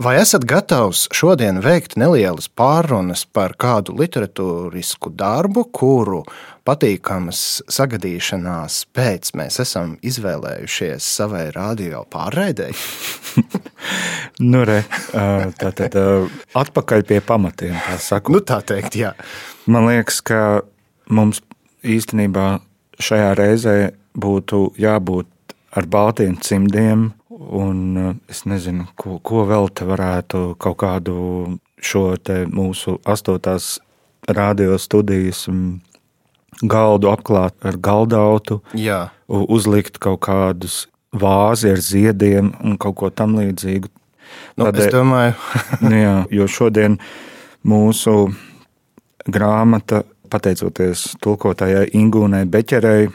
Vai esat gatavs šodien veikt nelielas pārunas par kādu literatūrisku darbu, kuru patīkamas sagadīšanās pēc mēs esam izvēlējušies savai radio pārraidēji? Nu, re, tā tad atpakaļ pie pamatiem. tā sakot. Nu, tā teikt, jā. Man liekas, ka mums īstenībā šajā reizē būtu jābūt ar baltiem cimdiem, un uh, es nezinu, ko, ko vēl te varētu kaut kādu šo mūsu astotās radio studijas mm, galdu apklāt ar galdautu, jā. uzlikt kaut kādus vāzi ar ziediem un kaut ko tam līdzīgu. Nu, Tādēļ- es domāju, Nu Jā, jo šodien mūsu grāmata, pateicoties tulkotājai Ingūnai Beķerei,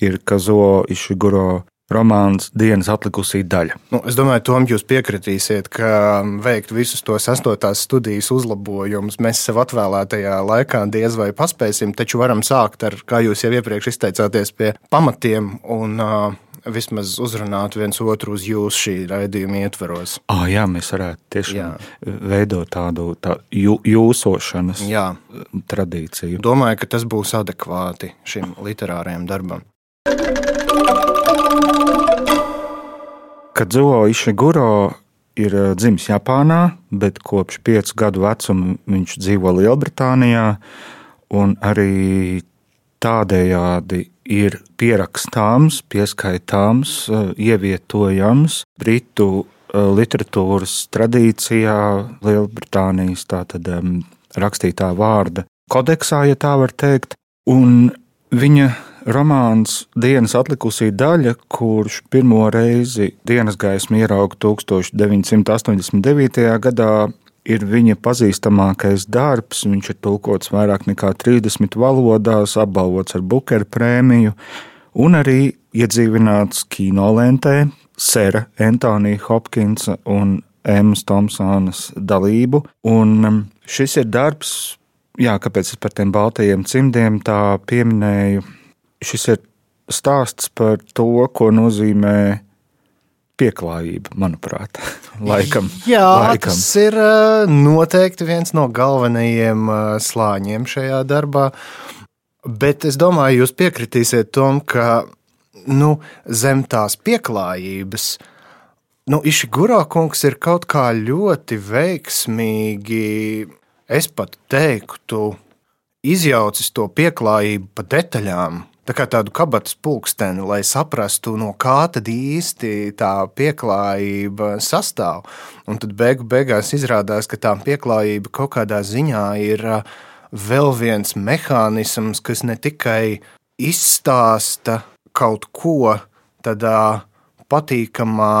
ir Kazo Išiguro romāns Dienas atlikusī daļa. nu, es domāju, Tom, jūs piekritīsiet, ka veikt visus tos astotās studijas uzlabojumus mēs sev atvēlētajā laikā diez vai paspēsim, taču varam sākt ar, kā jūs jau iepriekš izteicāties, pie pamatiem un uh, vismaz uzrunāt viens otru uz jūsu šī raidījuma ietveros. Ah, jā, mēs varētu tiešām Jā. veidot tādu tā jū, jūsošanas Jā, tradīciju. domāju, ka tas būs adekvāti šim literārajam darbam. Kadzuo Išiguro ir eh, dzimis Japānā, bet kopš piecu gadu vecuma viņš dzīvo Lielbritānijā. Arī tādējādi ir pierakstāms, pieskaitāms, eh, ievietojams Britu eh, literatūras tradīcijā, Lielbritānijas tātad, rakstītā vārda kodeksā, ja tā var teikt. Un viņa romāns Dienas atlikusī daļa, kurš pirmo reizi dienas gaismu ierauga 1989. gadā, ir viņa pazīstamākais darbs. Viņš ir tulkots vairāk nekā 30 valodās, apbalvots ar Bukera prēmiju un arī iedzīvināts kinolentē Sera Antonija Hopkinsa un Emmas Thompsonas dalību. Un um, šis ir darbs, jā, kāpēc es par tiem baltajiem cimdiem tā pieminēju. Šis ir stāsts par to, ko nozīmē pieklājība, manuprāt. Laikam, Jā, laikam. tas ir ā, noteikti viens no galvenajiem ā, slāņiem šajā darbā. Bet es domāju, jūs piekritīsiet tam, ka nu, zem tās pieklājības. Nu, Išiguro kungs ir kaut kā ļoti veiksmīgi, es pat teiktu, izjaucis to pieklājību pa detaļām. Tā kā tādu kabatas pulksteni, lai saprastu, no kā tad īsti tā pieklājība sastāv. Un tad beigu beigās izrādās, ka tā pieklājība kaut kādā ziņā ir vēl viens mehānisms, kas ne tikai izstāsta kaut ko tādā patīkamā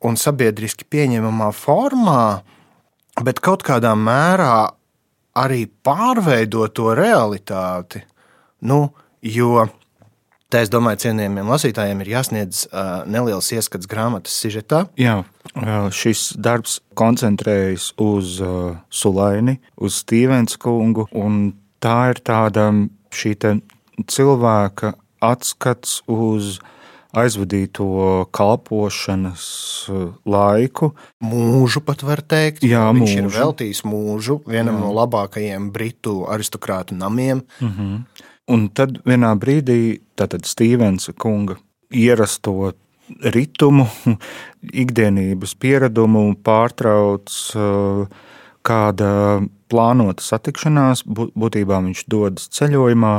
un sabiedriski pieņemamā formā, bet kaut kādā mērā arī pārveido to realitāti. Nu, jo tā, es domāju, cienījamiem lasītājiem ir jāsniedz uh, neliels ieskats grāmatas sižetā. Jā, šis darbs koncentrējas uz uh, Sulaini, uz Stevens kungu, un tā ir tāda šī cilvēka atskats uz aizvadīto kalpošanas laiku. Mūžu pat var teikt. Jā, Viņš ir mūžu. veltījis mūžu vienam Jā. no labākajiem britu aristokrātu namiem. Un tad vienā brīdī Stevens kunga ierasto ritumu, ikdienības pieradumu pārtrauc uh, kāda plānota satikšanās. Bū- Būtībā viņš dodas ceļojumā,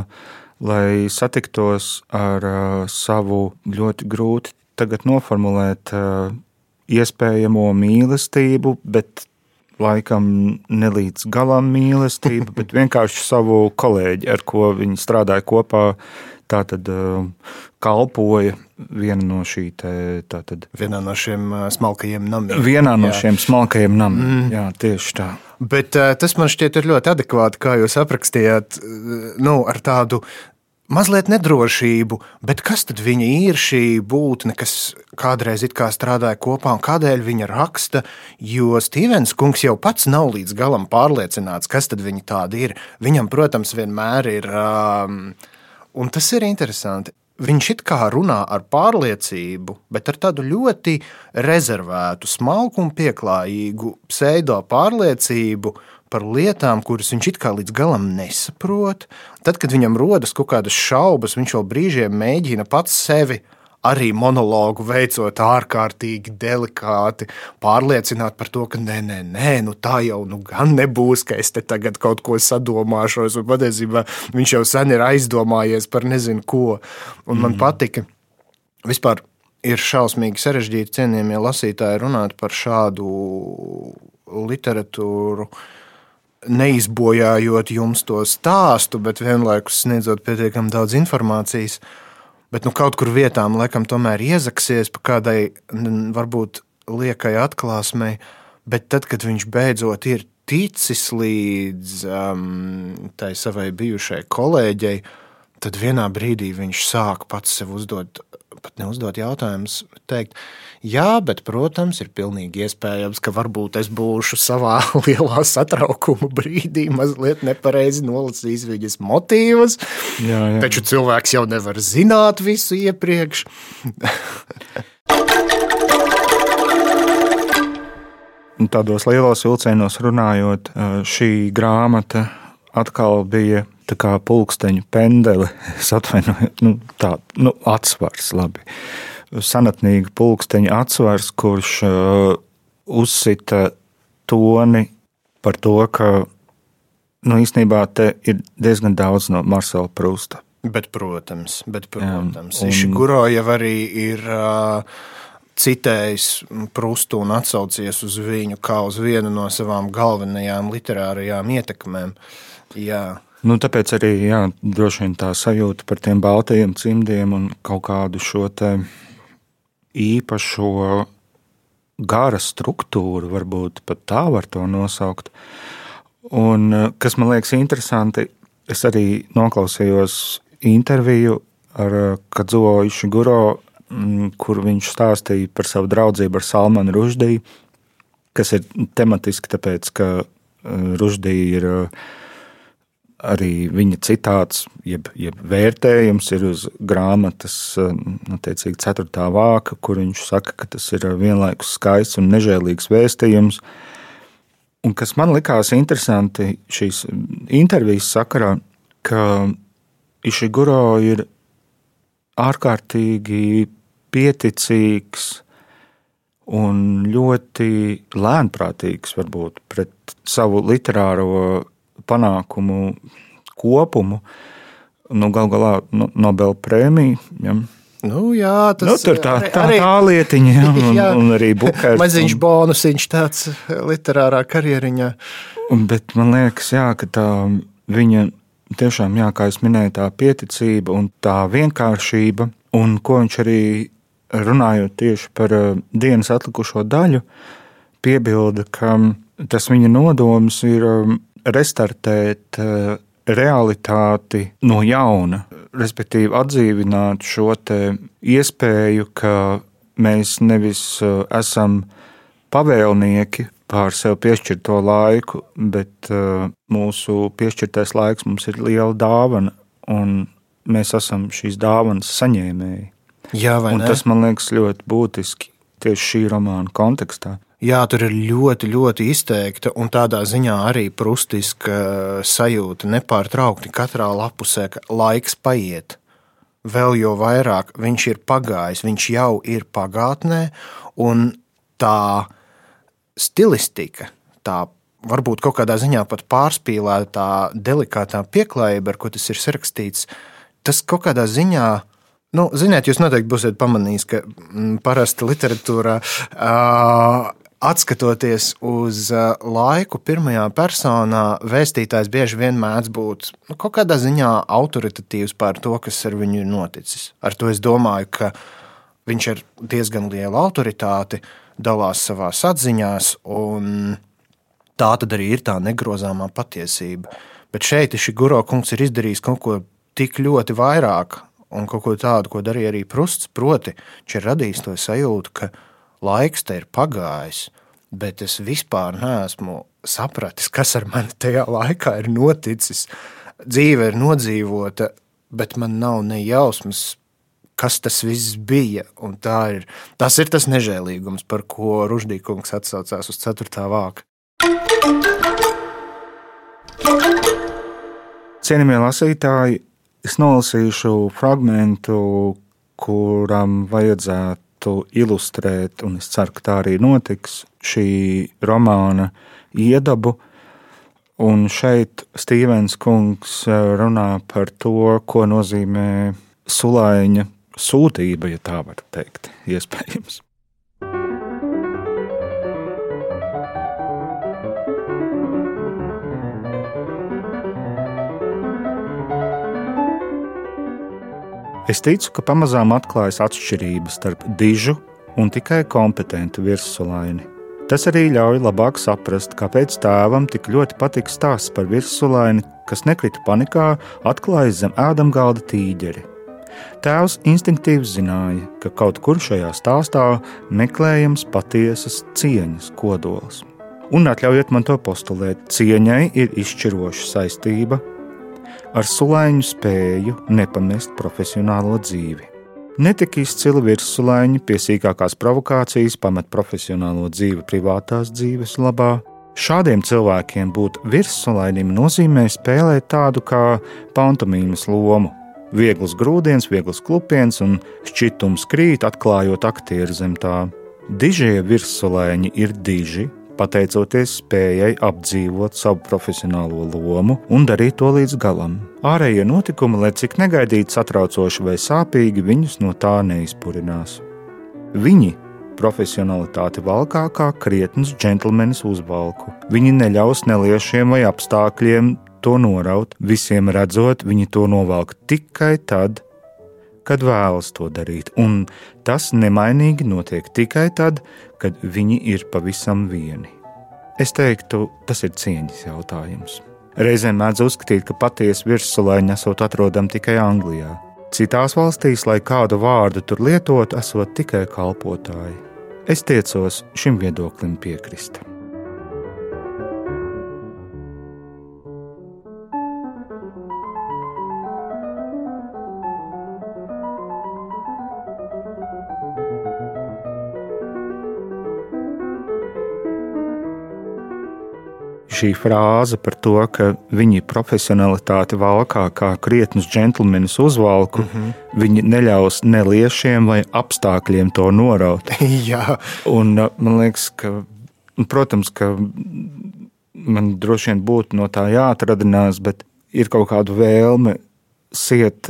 lai satiktos ar uh, savu ļoti grūti tagad noformulēt uh, iespējamo mīlestību, bet laikam ne līdz galam mīlestību, bet vienkārši savu kolēģi, ar ko viņi strādāja kopā. Tā tad uh, kalpoja viena no šīm tātad. Vienā no šiem ā, smalkajiem namiem. Vienā no Jā. šiem smalkajiem namiem. Mm. Jā, tieši tā. Bet uh, tas man šķiet ļoti adekvāti, kā jūs aprakstījāt, nu, ar tādu mazliet nedrošību, bet kas tad viņa ir šī būtne, kas kādreiz it kā strādāja kopā un kādēļ viņa raksta? Jo Stevens kungs jau pats nav līdz galam pārliecināts, kas tad viņa tāda ir. Viņam, protams, vienmēr ir, um, un tas ir interesanti. Viņš it kā runā ar pārliecību, bet ar tādu ļoti rezervētu, smalku un pieklājīgu pseido pārliecību, par lietām, kuras viņš it kā līdz galam nesaprot. Tad, kad viņam rodas kaut kādas šaubas, viņš vēl brīžiem mēģina pats sevi arī monologu veicot ārkārtīgi delikāti, pārliecināt par to, ka nē, nē, nē nu tā jau nu gan nebūs, ka es te tagad kaut ko sadomāšos. Un patiesībā viņš jau sen ir aizdomājies par nezinu ko. Un man mm. patika vispār. Ir šausmīgi sarežģīti cienījamie lasītāji runāt par šādu literatūru, uh, neizbojājot jums to stāstu, bet vienlaikus sniedzot pietiekami daudz informācijas. Bet nu, kaut kur vietām laikam tomēr iezaksies pa kādai varbūt liekai atklāsmei, bet tad, kad viņš beidzot ir ticis līdz um, tai savai bijušai kolēģei, tad vienā brīdī viņš sāk pats sev uzdot, pat neuzdot jautājumus, teikt, Jā, bet, protams, ir pilnīgi iespējams, ka varbūt es būšu savā lielā satraukuma brīdī mazliet nepareizi nolasījis viņas motīvus. Jā, jā. Taču cilvēks jau nevar zināt visu iepriekš. Tādos lielos vilcienos runājot, šī grāmata atkal bija tā kā pulksteņu pendele. Es atvainoju, nu, tā nu, atsvars labi senatnīga pulksteņa atsvars, kurš uh, uzsita toni par to, ka nu, īstenībā te ir diezgan daudz no Marcela Prusta. Bet, protams, bet, protams. Jā, un... Išiguro jau arī ir uh, citējis Prustu un atsaucies uz viņu kā uz vienu no savām galvenajām literārajām ietekmēm. Jā. Nu, tāpēc arī jā, droši vien tā sajūta par tiem baltajiem cimdiem un kaut kādu šo īpašo gara struktūru, varbūt pat tā var to nosaukt. Un, kas man liekas interesanti, es arī noklausījos interviju ar eh, Kadzuo Išiguro, mm, kur viņš stāstīja par savu draudzību ar Salmanu Ruždiju, kas ir tematiski tāpēc, ka eh, Ruždija ir arī viņa citāts, jeb, jeb vērtējums ir uz grāmatas, attiecīgi, 4. vāka, kur viņš saka, ka tas ir vienlaikus skaists un nežēlīgs vēstījums. Un kas man likās interesanti šīs intervijas sakarā, ka Išiguro ir ārkārtīgi pieticīgs un ļoti lēnprātīgs varbūt pret savu literāro panākumu kopumu. Nu, Galu galā nu, Nobela prēmija. Ja. Nu, jā, tas nu, tur tā, tā, arī, tā lietiņa, ja, un, jā, un arī Bukārs. Maziņš un, bonusiņš tāds literārā karjeriņā. Bet man liekas, jā, ka tā viņa tiešām, jā, kā es minēju, tā pieticība un tā vienkāršība, un ko viņš arī runājot tieši par uh, dienas atlikušo daļu, piebilda, ka tas viņa nodoms ir um, restartēt eh, realitāti no jauna, respektīvi atdzīvināt šo iespēju, ka mēs nevis eh, esam pavēlnieki pār sev piešķirto laiku, bet eh, mūsu piešķirtais laiks mums ir liela dāvana, un mēs esam šīs dāvanas saņēmēji. Jā, tas man liekas ļoti būtiski tieši šī romāna kontekstā. Jā, tur ir ļoti, ļoti izteikta un tādā ziņā arī prustiska sajūta nepārtraukti katrā lapusē, ka laiks paiet. Vēl jau vairāk viņš ir pagājis, viņš jau ir pagātnē, un tā stilistika, tā varbūt kaut kādā ziņā pat pārspīlētā, delikātā pieklājība, ar ko tas ir sarakstīts, tas kaut kādā ziņā Nu, ziniet, jūs noteikti būsiet pamanījis, ka mm, parasti literatūrā uh, Atskatoties uz laiku, pirmajā personā vēstītājs bieži vien mēdz būt nu, kaut kādā ziņā autoritatīvs par to, kas ar viņu ir noticis. Ar to es domāju, ka viņš ir diezgan liela autoritāte, dalās savā atziņā, un tā tad arī ir tā negrozāmā patiesība. Bet šeit šī guro kungs ir izdarījis kaut ko tik ļoti vairāk, un kaut ko tādu, ko darīja arī Prusts. Proti, viņš ir radījis to sajūtu, ka laiks te ir pagājis, bet es vispār neesmu sapratis, kas ar mani tajā laikā ir noticis. Dzīve ir nodzīvota, bet man nav ne jausmas, kas tas viss bija. Ir, tas ir tas nežēlīgums, par ko Ruždīkungs atsaucās uz 4. vāka. Cienījamie lasītāji, es nolasīšu fragment, kuram vajadzētu ilustrēt, un es ceru, ka tā arī notiks, šī romāna iedabu. Un šeit Stīvens Kungs runā par to, ko nozīmē sulaiņa sūtība, ja tā var teikt, iespējams. Es ticu, ka pamazām atklājas atšķirības starp dižu un tikai kompetentu virsulaini. Tas arī ļauj labāk saprast, kāpēc tēvam tik ļoti patīk stāsts par virsulaini, kas nekrita panikā, atklājas zem ēdamgalda tīģeri. Tēvs instinktīvi zināja, ka kaut kur šajā stāstā meklējams patiesas cieņas kodols. Un atļaujiet man to postulēt, cieņai ir izšķiroša saistība ar sulaiņu spēju nepamest profesionālo dzīvi. Netik izcili virssulaiņi pie sīkākās provokācijas pamet profesionālo dzīvi privātās dzīves labā. Šādiem cilvēkiem būt virssulainim nozīmē spēlēt tādu kā pantomīmas lomu. Viegls grūdienis, viegls klupiens un šķitums krīt, atklājot aktieru zem tā. Dižie virssulaiņi ir diži, pateicoties spējai apdzīvot savu profesionālo lomu un darīt to līdz galam. Ārējie notikumi, lai cik negaidīti, satraucoši vai sāpīgi, viņus no tā neizpurinās. Viņi profesionalitāti valkā kā krietns džentlmenis uzvalku. Viņi neļaus neliešiem vai apstākļiem to noraut, visiem redzot, viņi to novelk tikai tad, kad vēlas to darīt, un tas nemainīgi notiek tikai tad, kad viņi ir pavisam vieni. Es teiktu, tas ir cieņas jautājums. Reizēm mēdz uzskatīt, ka patiesa virssulaiņa esot atrodama tikai Anglijā. Citās valstīs, lai kādu vārdu tur lietotu, esot tikai kalpotāji. Es tiecos šim viedoklim piekrist. Šī frāze par to, ka viņi profesionalitāti valkā kā krietnus džentlmenis uzvalku, mm -hmm. viņi neļaus neliešiem vai apstākļiem to noraut. Jā. Un uh, man liekas, ka, protams, ka man droši vien būtu no tā jāatradinās, bet ir kaut kāda vēlme siet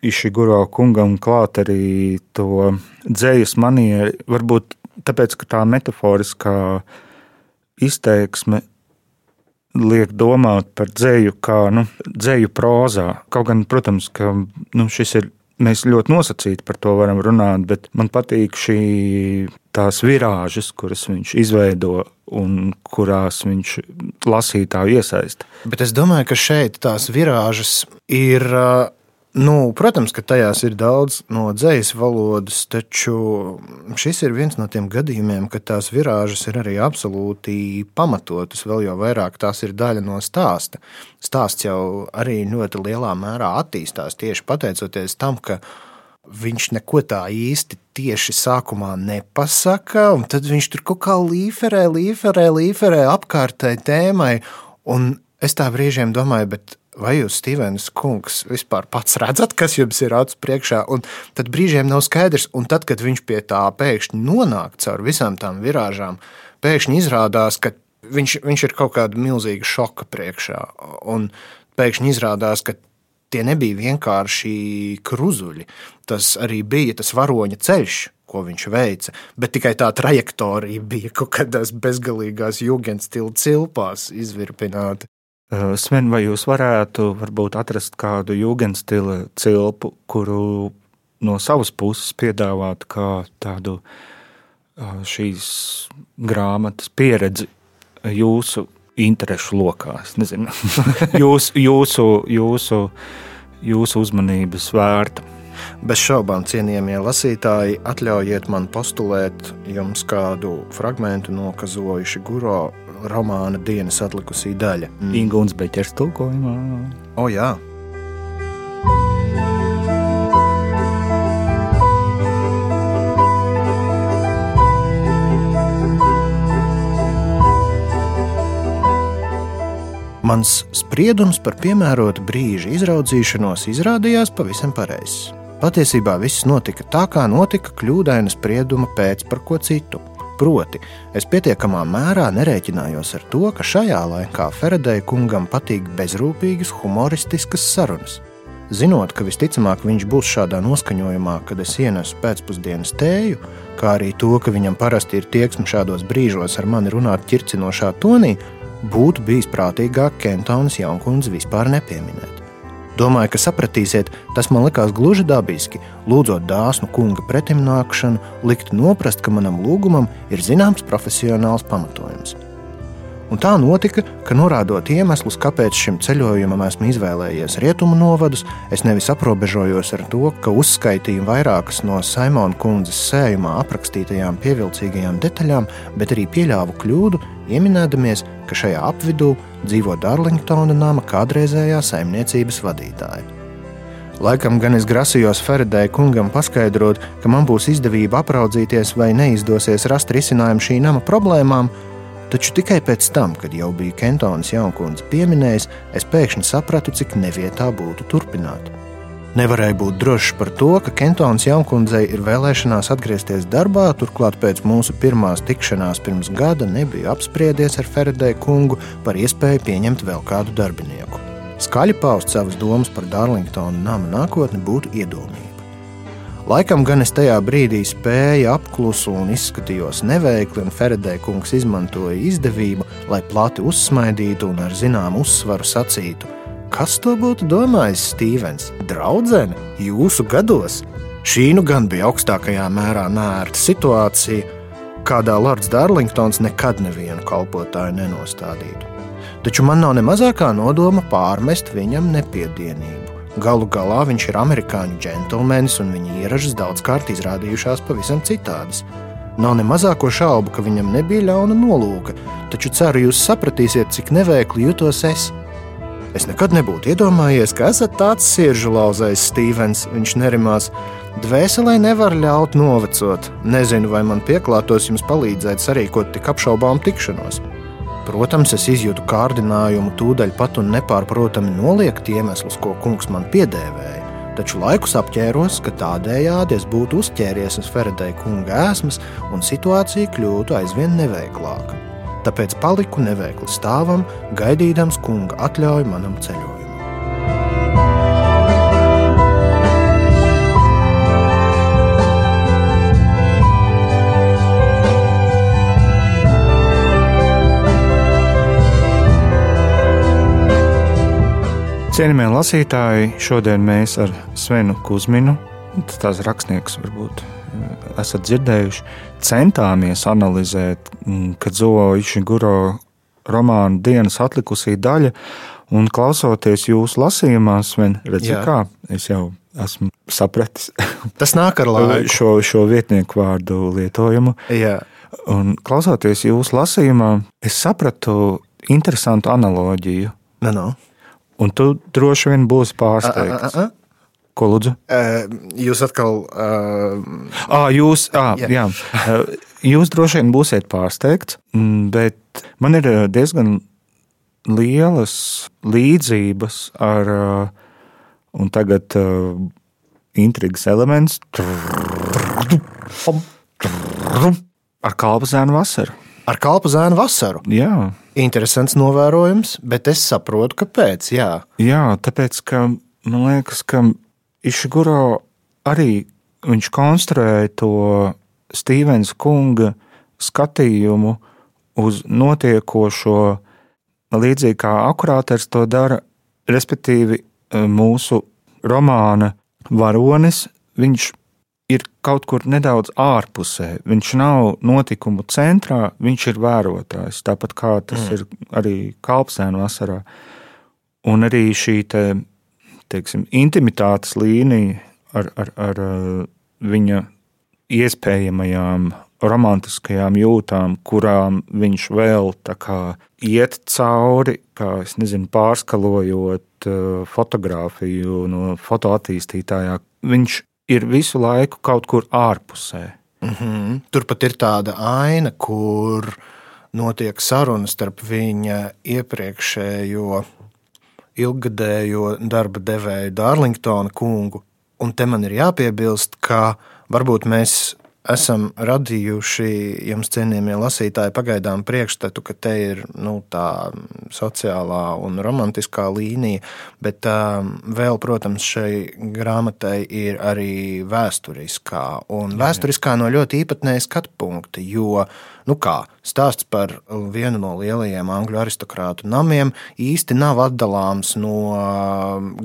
Išiguro kungam klāt arī to dzējas manieri, varbūt tāpēc, ka tā metaforiskā izteiksme liek domāt par dzēju kā nu, dzēju prozā. Kaut gan, protams, ka nu, šis ir. Mēs ļoti nosacīti par to varam runāt, bet man patīk šī tās virāžas, kuras viņš izveido un kurās viņš lasītāju iesaista. Bet es domāju, ka šeit tās virāžas ir Nu, protams, ka tajās ir daudz no dzīslas valodas, taču šis ir viens no tiem gadījumiem, kad tās virāžas ir arī absolūti pamatotas. Vēl jau vairāk tās ir daļa no stāsta. Stāsts jau arī ļoti lielā mērā attīstās tieši pateicoties tam, ka viņš neko tā īsti tieši sākumā nepasaka, un tad viņš tur kaut kā līferē, līferē, līferē apkārtēji tēmai. Un es tā brīžiem domāju, bet vai jūs, Stevens, kungs, vispār pats redzat, kas jums ir acu priekšā? Un tad brīžiem nav skaidrs, un tad, kad viņš pie tā pēkšņi nonāk caur visām tām virāžām, pēkšņi izrādās, ka viņš, viņš ir kaut kāda milzīga šoka priekšā. Un pēkšņi izrādās, ka tie nebija vienkārši kruzuļi. Tas arī bija tas varoņa ceļš, ko viņš veica, bet tikai tā trajektorija bija kaut kādās bezgalīgās jūgenstila cilpās izvirpināta. Eh, Sven, vai jūs varētu varbūt atrast kādu jūgenstila cilpu, kuru no savas puses piedāvāt kā tādu eh, šīs grāmatas pieredzi jūsu interešu lokā. Es nezinu, jūs, jūsu, jūsu, jūsu uzmanības vērta. Bez šaubām, cienījamie lasītāji, atļaujiet man postulēt jums kādu fragment no Kazojuša Guro romāna dienas atlikusī daļa. Mm. Ingūns Beķers tulkojumā. O jā. Mans spriedums par piemērotu brīža izraudzīšanos izrādījās pavisam pareizs. Patiesībā viss notika tā, kā notika kļūdaina sprieduma pēc par ko citu. Proti, es pietiekamā mērā nerēķinājos ar to, ka šajā laikā Feradēja kungam patīk bezrūpīgas, humoristiskas sarunas. Zinot, ka visticamāk viņš būs šādā noskaņojumā, kad es ienesu pēcpusdienas tēju, kā arī to, ka viņam parasti ir tieksme šādos brīžos ar mani runāt ķircinošā tonī, būtu bijis prātīgāk Kentonas jaunkundzi vispār nepieminēt. Domāju, ka sapratīsiet, tas man likās gluži dabiski, lūdzot dāsnu kunga pretimnākšanu, likt noprast, ka manam lūgumam ir zināms profesionāls pamatojums. Un tā notika, ka norādot iemeslus, kāpēc šim ceļojumam esmu izvēlējies rietumu novadus, es nevis aprobežojos ar to, ka uzskaitīju vairākas no Saimona kundzes sējumā aprakstītajām pievilcīgajām detaļām, bet arī pieļāvu kļūdu, ieminēdamies, ka šajā apvidū dzīvo Darlingtona nama kādreizējā saimniecības vadītāja. Laikam gan es grasījos Feredēja kungam paskaidrot, ka man būs izdevība apraudzīties vai neizdosies rast risinājumu šī nama problēmām, Taču tikai pēc tam, kad jau bija Kentonas jaunkundze pieminējis, es pēkšņi sapratu, cik nevietā būtu turpināt. Nevarēju būt drošs par to, ka Kentonas jaunkundzei ir vēlēšanās atgriezties darbā, turklāt pēc mūsu pirmās tikšanās pirms gada nebija apspriedies ar Feredēju kungu par iespēju pieņemt vēl kādu darbinieku. Skaļi paust savas domas par Darlingtona nama nākotni būtu iedomīgi. Laikam gan es tajā brīdī spēju apklusu un izskatījos neveikli, un Feredēja kungs izmantoja izdevību, lai plati uzsmaidītu un ar zināmu uzsvaru sacītu: Kas to būtu domājis, Stīvens? Draudzene, jūsu gados? Šī nu gan bija augstākajā mērā nērta situācija, kādā Lords Darlingtons nekad nevienu kalpotāju nenostādītu. Taču man nav ne mazākā nodoma pārmest viņam nepiedienību. Galu galā viņš ir amerikāņu džentlmenis, un viņa ierašas daudzkārt izrādījušās pavisam citādas. Nav ne mazāko šaubu, ka viņam nebija ļauna nolūka, taču ceru, jūs sapratīsiet, cik neveikli jutos es. Es nekad nebūtu iedomājies, ka esat tāds siržu lauzais Stevens, viņš nerimās. Dvēselē nevar ļaut novecot. Nezinu, vai man pieklātos jums palīdzēt sarīkot tik apšaubām tikšanos. Protams, es izjūtu kārdinājumu tūdaļ pat un nepārprotami noliegt iemeslus, ko kungs man piedēvēja. Taču laikus apģēros, ka tādējādi es būtu uzķēries uz Feredēja kunga ēsmas un situācija kļūtu aizvien neveiklāka. Tāpēc paliku neveikli stāvam, gaidīdams kunga atļauju manam ceļojumam. Cienījamie lasītāji, šodien mēs ar Svenu Kusminu, tās rakstnieks varbūt esat dzirdējuši, centāmies analizēt mm, Kadzoa Išiguro romānu dienas atlikusī daļa, un klausoties jūsu lasījumā, Sven, redzi, kā es jau esmu sapratis. Tas nāk ar laiku. šo, šo vietnieku vārdu lietojumu. Jā. Un klausoties jūsu lasījumā, es sapratu interesantu analoģiju. No, no. Un tu droši vien būsi pārsteigts. A, a, a, a. Ko lūdzu? Jūs atkal. Uh, à, jūs, à, jā. jā. jūs droši vien būsiet pārsteigts, bet man ir diezgan lielas līdzības ar, un tagad intrigas elements, ar kalpu zēnu vasaru. Ar kalpu zēnu vasaru? Jā. Interesants novērojums, bet es saprotu, kāpēc. Jā, jā tāpēc, ka man liekas, ka Išguro arī viņš konstruēja to Stevens kunga skatījumu uz notiekošo līdzīgi kā akurāters to dara, respektīvi mūsu romāna varonis, viņš ir kaut kur nedaudz ārpusē. Viņš nav notikumu centrā, viņš ir vērotājs. Tāpat kā tas mm. ir arī kalpsēnu vasarā. Un arī šī teiksim, intimitātes līnija ar, ar, ar viņa iespējamajām romantiskajām jūtām, kurām viņš vēl iet cauri, kā nezinu, pārskalojot fotografiju no fotoattīstītājā. Viņš ir visu laiku kaut kur ārpusē. Mm -hmm. Turpat ir tāda aina, kur notiek saruna starp viņa iepriekšējo ilgadējo darba devēju Dārlingtona kungu. Un te man ir jāpiebilst, ka varbūt mēs esam radījuši jums, cienījamie lasītāji, pagaidām priekšstatu, ka te ir nu, tā sociālā un romantiskā līnija, bet um, vēl, protams, šai grāmatai ir arī vēsturiskā, un vēsturiskā no ļoti īpatnēja skatu punkta, jo Nu kā, stāsts par vienu no lielajiem angļu aristokrātu namiem īsti nav atdalāms no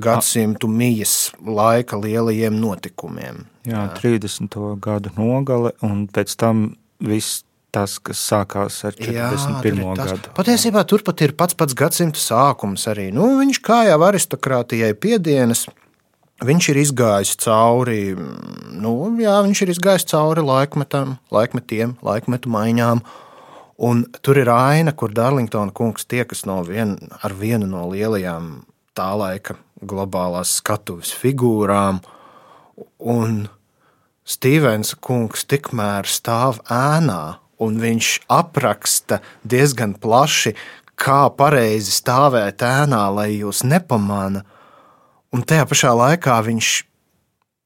gadsimtu mijas laika lielajiem notikumiem. Jā, Jā. 30. gadu nogale, un pēc tam viss tas, kas sākās ar 41. Jā, gadu. Patiesībā turpat ir pats pats gadsimta sākums arī. Nu, viņš kā jau aristokrātijai piedienas Viņš ir izgājis cauri, nu, jā, viņš ir izgājis cauri laikmetam, laikmetiem, laikmetu maiņām. Un tur ir aina, kur Darlingtona kungs tiekas no vien, ar vienu no lielajām tā laika globālās skatuves figūrām. Un Stevens kungs tikmēr stāv ēnā, un viņš apraksta diezgan plaši, kā pareizi stāvēt ēnā, lai jūs nepamanītu Un tajā pašā laikā viņš,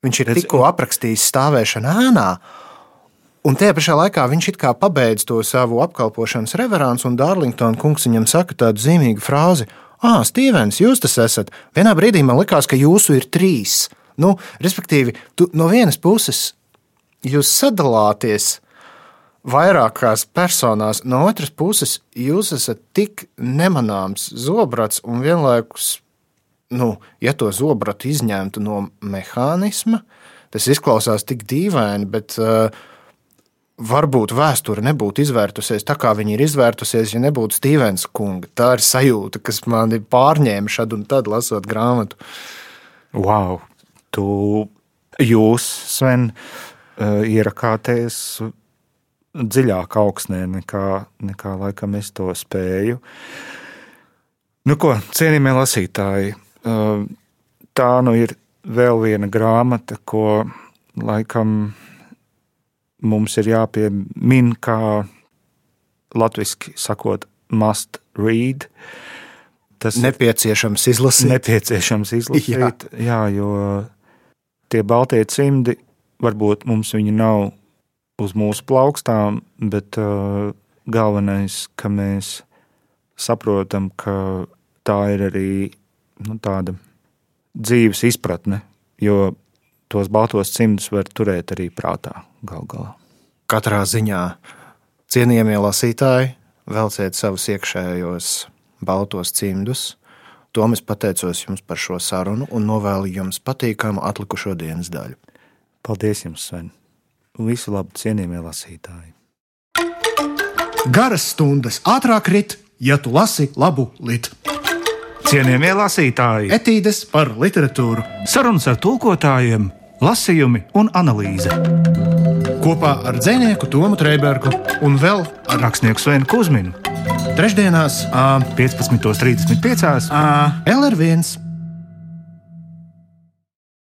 viņš ir tikko aprakstījis stāvēšanu ēnā. Un tajā pašā laikā viņš it kā pabeidz to savu apkalpošanas reverāns, un Dārlingtona kungs viņam saka tādu zīmīgu frāzi: Ah, Stīvens, jūs tas esat! Vienā brīdī man likās, ka jūsu ir trīs. Nu, respektīvi, tu, no vienas puses jūs sadalāties vairākās personās, no otras puses jūs esat tik nemanāms zobrats un vienlaikus nu, ja to zobratu izņemtu no mehānisma, tas izklausās tik dīvaini, bet uh, varbūt vēsture nebūtu izvērtusies tā, kā viņa ir izvērtusies, ja nebūtu Stevens kunga. Tā ir sajūta, kas man pārņēma šad un tad lasot grāmatu. Wow! Tu, jūs, Sven, uh, ierakāties dziļāk augsnē nekā, nekā laikam es to spēju. Nu ko, cienījamie lasītāji, tā nu ir vēl viena grāmata, ko laikam mums ir jāpiemina, kā latviešu sakot, must read. Tas nepieciešams izlasīt. Nepieciešams izlasīt, jā. jā, jo tie baltie cimdi, varbūt mums viņi nav uz mūsu plaukstām, bet uh, galvenais, ka mēs saprotam, ka tā ir arī nu, tāda dzīves izpratne, jo tos baltos cimdus var turēt arī prātā gal galā. Katrā ziņā cienījamie lasītāji, velciet savus iekšējos baltos cimdus. Tom es pateicos jums par šo sarunu un novēlu jums patīkamu atlikušo dienas daļu. Paldies jums, Sven! Visu labu, cienījamie lasītāji! Garas stundas ātrāk rit, ja tu lasi labu litu. Cienījamie lasītāji, etīdes par literatūru, sarunas ar tulkotājiem, lasījumi un analīze. Kopā ar dzinieku Tomu Trēbergu un vēl ar rakstnieku Svenu Kusminu. Trešdienās, 15.35. LR1